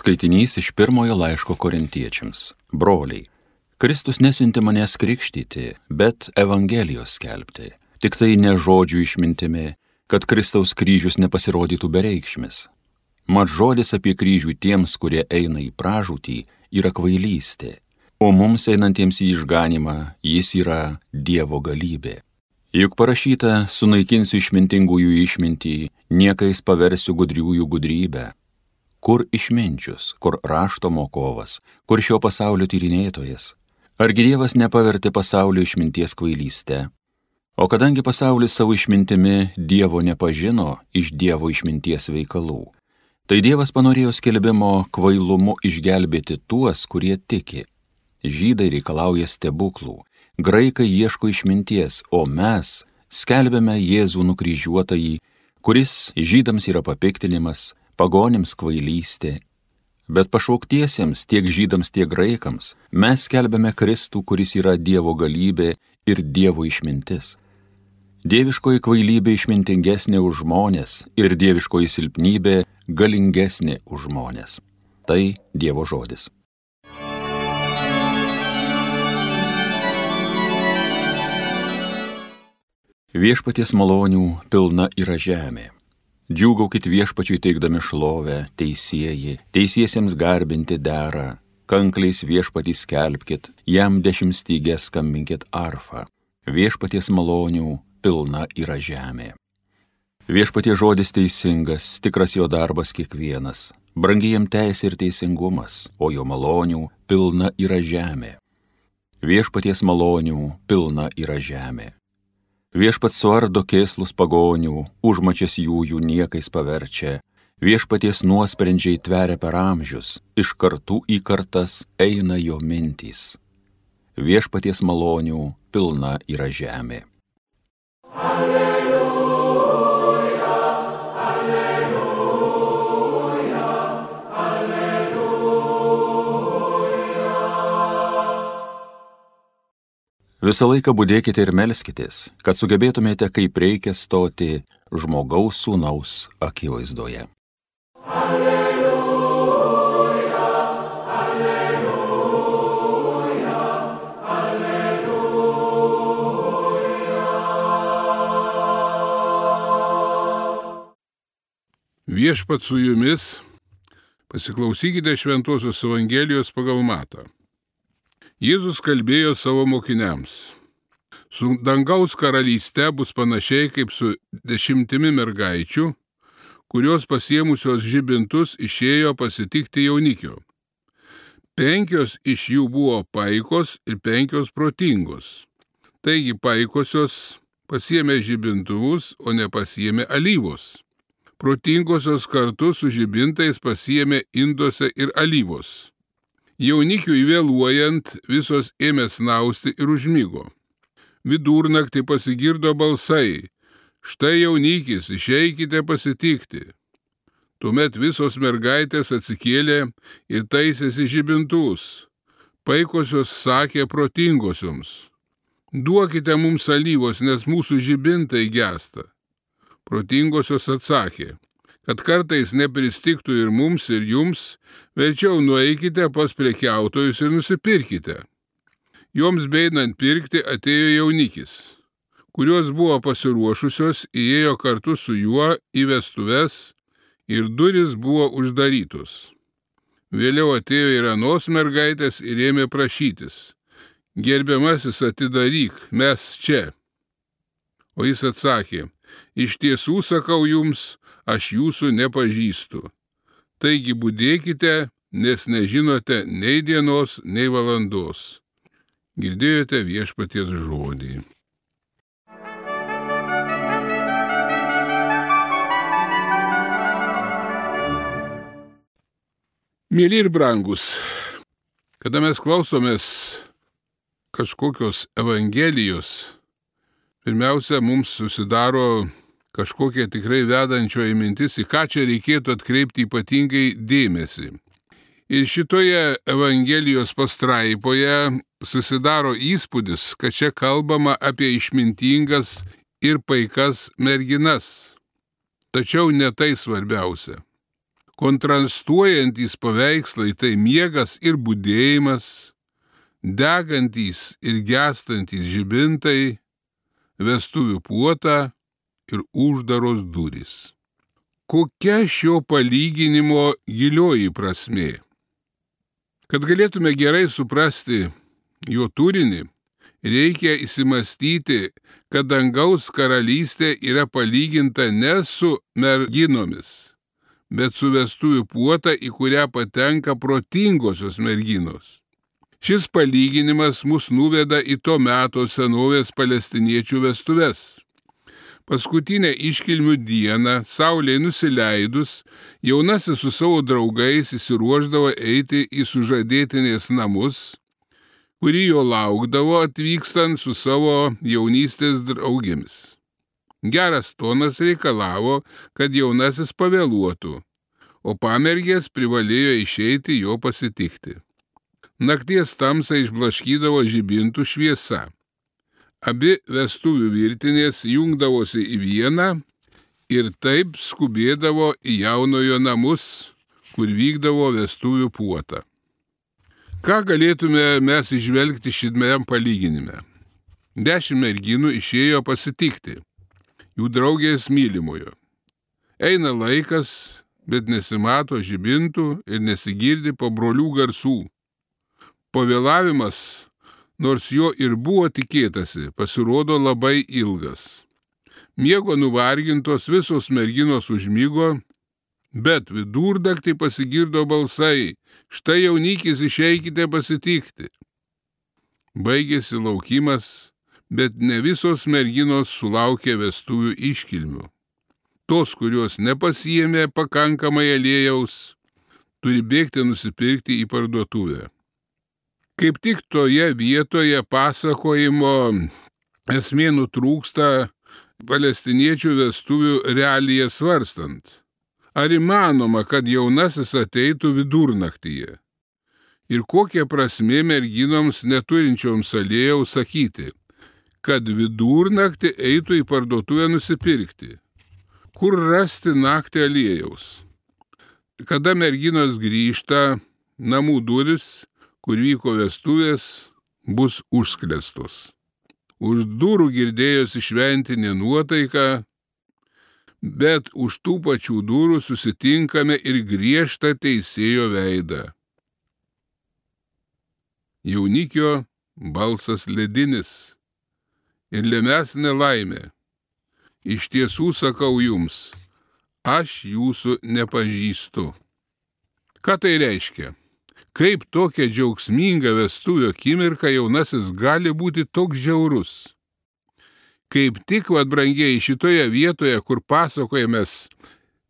Skaitinys iš pirmojo laiško korintiečiams. Broliai, Kristus nesiunti manęs krikštyti, bet Evangelijos skelbti. Tik tai ne žodžių išmintimi, kad Kristaus kryžius nepasirodytų bereikšmis. Mat žodis apie kryžių tiems, kurie eina į pražūtį, yra kvailystė, o mums einantiems į išganimą jis yra Dievo galybė. Juk parašyta, sunaikinsiu išmintingųjų išmintį, niekais paversiu gudriųjų gudrybę kur išminčius, kur rašto mokovas, kur šio pasaulio tyrinėtojas. Argi Dievas nepavertė pasaulio išminties kvailystę? O kadangi pasaulis savo išmintimi Dievo nepažino iš Dievo išminties veikalų, tai Dievas panorėjo skelbimo kvailumu išgelbėti tuos, kurie tiki. Žydai reikalauja stebuklų, graikai ieško išminties, o mes skelbėme Jėzų nukryžiuotąjį, kuris žydams yra papiktinimas, pagonims kvailystė, bet pašauktiesiems tiek žydams, tiek graikams mes skelbiame Kristų, kuris yra Dievo galybė ir Dievo išmintis. Dieviškoji kvailybė išmintingesnė už žmonės ir dieviškoji silpnybė galingesnė už žmonės. Tai Dievo žodis. Viešpaties malonių pilna yra žemė Džiūgaukit viešpačiui teikdami šlovę, teisėjai, teisiesiems garbinti dera, kankliais viešpatį skelbkit, jam dešimtstygę skambinkit arfą, viešpaties malonių pilna yra žemė. Viešpatie žodis teisingas, tikras jo darbas kiekvienas, brangijam teisė ir teisingumas, o jo malonių pilna yra žemė. Viešpaties malonių pilna yra žemė. Viešpat suardo kėslus pagonių, užmačias jų jų niekais paverčia, viešpaties nuosprendžiai tveria per amžius, iš kartų į kartas eina jo mintys. Viešpaties malonių pilna yra žemė. Alleluja. Visą laiką būdėkite ir melskitės, kad sugebėtumėte kaip reikia stoti žmogaus sūnaus akivaizdoje. Alleluja, alleluja, alleluja. Viešpat su jumis, pasiklausykite Šventuosios Evangelijos pagal matą. Jėzus kalbėjo savo mokiniams. Su dangaus karalyste bus panašiai kaip su dešimtimi mergaičių, kurios pasiemusios žibintus išėjo pasitikti jaunikio. Penkios iš jų buvo paikos ir penkios protingos. Taigi paikosios pasiemė žibintuvus, o nepasiemė alyvos. Protingosios kartu su žibintais pasiemė induose ir alyvos. Jaunikiui vėluojant visos ėmė snausti ir užmygo. Vidurnaktį pasigirdo balsai. Štai jaunikis, išeikite pasitikti. Tuomet visos mergaitės atsikėlė ir taisėsi žibintus. Paikosios sakė protingosioms. Duokite mums alyvos, nes mūsų žibintai gesta. Protingosios atsakė kad kartais nepristiktų ir mums, ir jums, verčiau nueikite pas prekiautojus ir nusipirkite. Joms beinant pirkti atėjo jaunikis, kurios buvo pasiruošusios, įėjo kartu su juo į vestuves ir duris buvo uždarytos. Vėliau atėjo ir anos mergaitės ir ėmė prašytis. Gerbiamasis atidaryk, mes čia. O jis atsakė, iš tiesų sakau jums, aš jūsų nepažįstu. Taigi būdėkite, nes nežinote nei dienos, nei valandos. Girdėjote viešpaties žodį. Mėly ir brangus, kada mes klausomės kažkokios evangelijos, pirmiausia, mums susidaro kažkokia tikrai vedančioji mintis, į ką čia reikėtų atkreipti ypatingai dėmesį. Ir šitoje Evangelijos pastraipoje susidaro įspūdis, kad čia kalbama apie išmintingas ir paikas merginas. Tačiau ne tai svarbiausia. kontrastuojantys paveikslai tai miegas ir būdėjimas, degantys ir gestantys žibintai, vestuvių puota ir uždaros durys. Kokia šio palyginimo gilioji prasmė? Kad galėtume gerai suprasti jo turinį, reikia įsimastyti, kad dangaus karalystė yra palyginta ne su merginomis, bet su vestuvių puota, į kurią patenka protingosios merginos. Šis palyginimas mus nuveda į to meto senovės palestiniečių vestuves. Paskutinę iškilmių dieną, saulė nusileidus, jaunasis su savo draugais įsiruoždavo eiti į sužadėtinės namus, kuri jo laukdavo atvykstant su savo jaunystės draugėmis. Geras tonas reikalavo, kad jaunasis pavėluotų, o pamergės privalėjo išeiti jo pasitikti. Nakties tamsą išblaškydavo žibintų šviesa. Abi vestuvių virtinės jungdavosi į vieną ir taip skubėdavo į jaunojo namus, kur vykdavo vestuvių puota. Ką galėtume mes išvelgti šitame palyginime? Dešimt merginų išėjo pasitikti, jų draugės mylimojo. Eina laikas, bet nesimato žibintų ir nesigirdi pabrolių garsų. Pavėlavimas, nors jo ir buvo tikėtasi, pasirodo labai ilgas. Miego nuvargintos visos merginos užmygo Bet vidurdaktį pasigirdo balsai, štai jaunikis išeikite pasitikti. Baigėsi laukimas, bet ne visos merginos sulaukė vestuvių iškilmių. Tos, kurios nepasijėmė pakankamai aliejaus, turi bėgti nusipirkti į parduotuvę. Kaip tik toje vietoje pasakojimo esmė nutrūksta palestiniečių vestuvių realiją svarstant. Ar įmanoma, kad jaunasis ateitų vidurnaktyje? Ir kokia prasmė merginoms neturinčioms aliejaus sakyti, kad vidurnaktį eitų į parduotuvę nusipirkti? Kur rasti naktį aliejaus? Kada merginos grįžta, namų duris, kur vyko vestuvės, bus užsklestos. Už durų girdėjosi šventinė nuotaika, bet už tų pačių durų susitinkame ir griežtą teisėjo veidą. Jaunikio balsas ledinis ir lėmes nelaimė. Iš tiesų sakau jums, aš jūsų nepažįstu. Ką tai reiškia? Kaip tokia džiaugsminga vestuvio akimirka jaunasis gali būti toks žiaurus? kaip tik, vad brangiai, šitoje vietoje, kur pasakojamės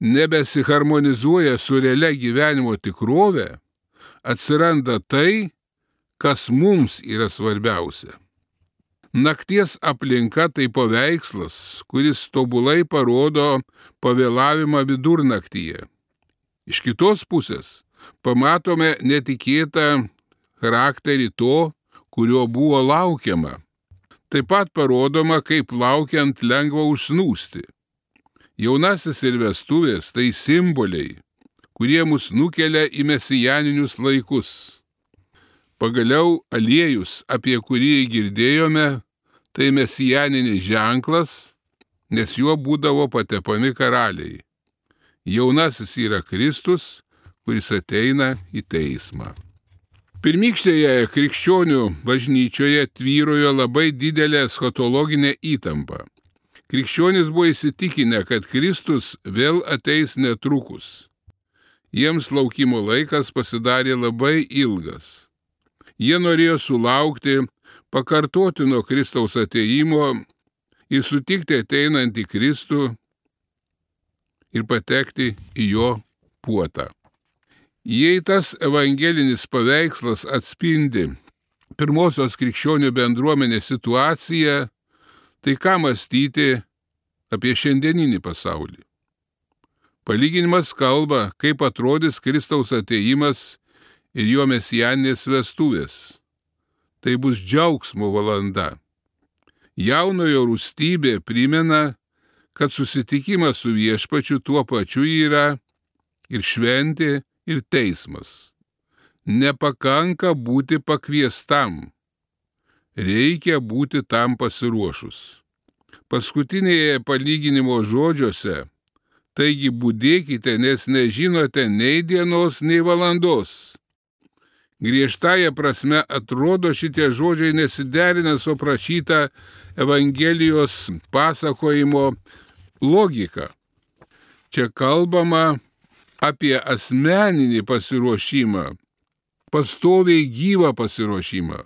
nebesiharmonizuoja su realia gyvenimo tikrove, atsiranda tai, kas mums yra svarbiausia. Nakties aplinka tai paveikslas, kuris tobulai parodo pavėlavimą vidurnaktyje. Iš kitos pusės pamatome netikėtą charakterį to, kurio buvo laukiama Taip pat parodoma, kaip laukiant lengva užsnūsti. Jaunasis ir vestuvės tai simboliai, kurie mus nukelia į mesijaninius laikus. Pagaliau aliejus, apie kurį girdėjome, tai mesijaninis ženklas, nes juo būdavo patepami karaliai. Jaunasis yra Kristus, kuris ateina į teismą. Pirmykštėje krikščionių bažnyčioje tvyrojo labai didelė eschatologinė įtampa. Krikščionys buvo įsitikinę, kad Kristus vėl ateis netrukus. Jiems laukimo laikas pasidarė labai ilgas. Jie norėjo sulaukti pakartotino Kristaus ateimo ir sutikti ateinantį Kristų ir patekti į jo puotą. Jei tas evangelinis paveikslas atspindi pirmosios krikščionių bendruomenės situaciją, tai ką mąstyti apie šiandieninį pasaulį? Palyginimas kalba, kaip atrodys Kristaus ateimas ir jo mesijaninės vestuvės. Tai bus džiaugsmo valanda. Jaunojo rūstybė primena, kad susitikimas su viešpačiu tuo pačiu yra ir šventė, ir teismas. Nepakanka būti pakviestam, reikia būti tam pasiruošus. Paskutinėje palyginimo žodžiuose Taigi būdėkite, nes nežinote nei dienos, nei valandos. Griežtąją prasme atrodo šitie žodžiai nesiderina su prašyta Evangelijos pasakojimo logika. Čia kalbama apie asmeninį pasiruošimą, pastoviai gyvą pasiruošimą.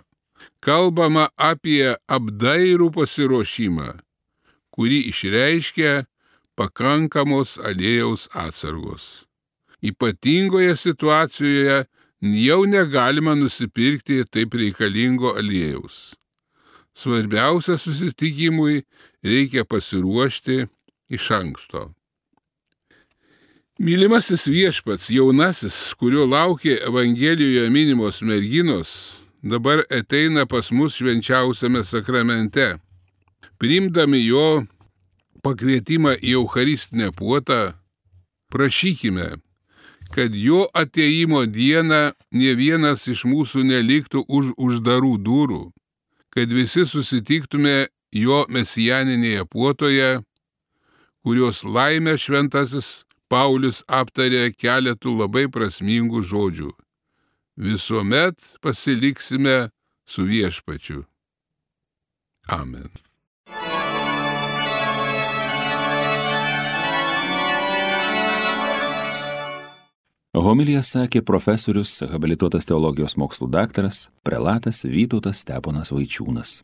Kalbama apie apdairų pasiruošimą, kurį išreiškia pakankamos aliejaus atsargos. Ypatingoje situacijoje jau negalima nusipirkti taip reikalingo aliejaus. Svarbiausia susitikimui reikia pasiruošti iš anksto. Mylimasis viešpats, jaunasis, kurio laukė Evangelijoje minimos merginos, dabar ateina pas mus švenčiausiame sakramente. Primdami jo pakvietimą į Eucharistinę puotą, prašykime, kad jo ateimo dieną ne vienas iš mūsų neliktų už uždarų durų, kad visi susitiktume jo mesijaninėje puotoje, kurios laimę šventasis Paulius aptarė keletų labai prasmingų žodžių. Visuomet pasiliksime su viešpačiu. Amen. Homilija sakė profesorius, habilituotas teologijos mokslų daktaras, prelatas Vytautas Steponas Vaičiūnas.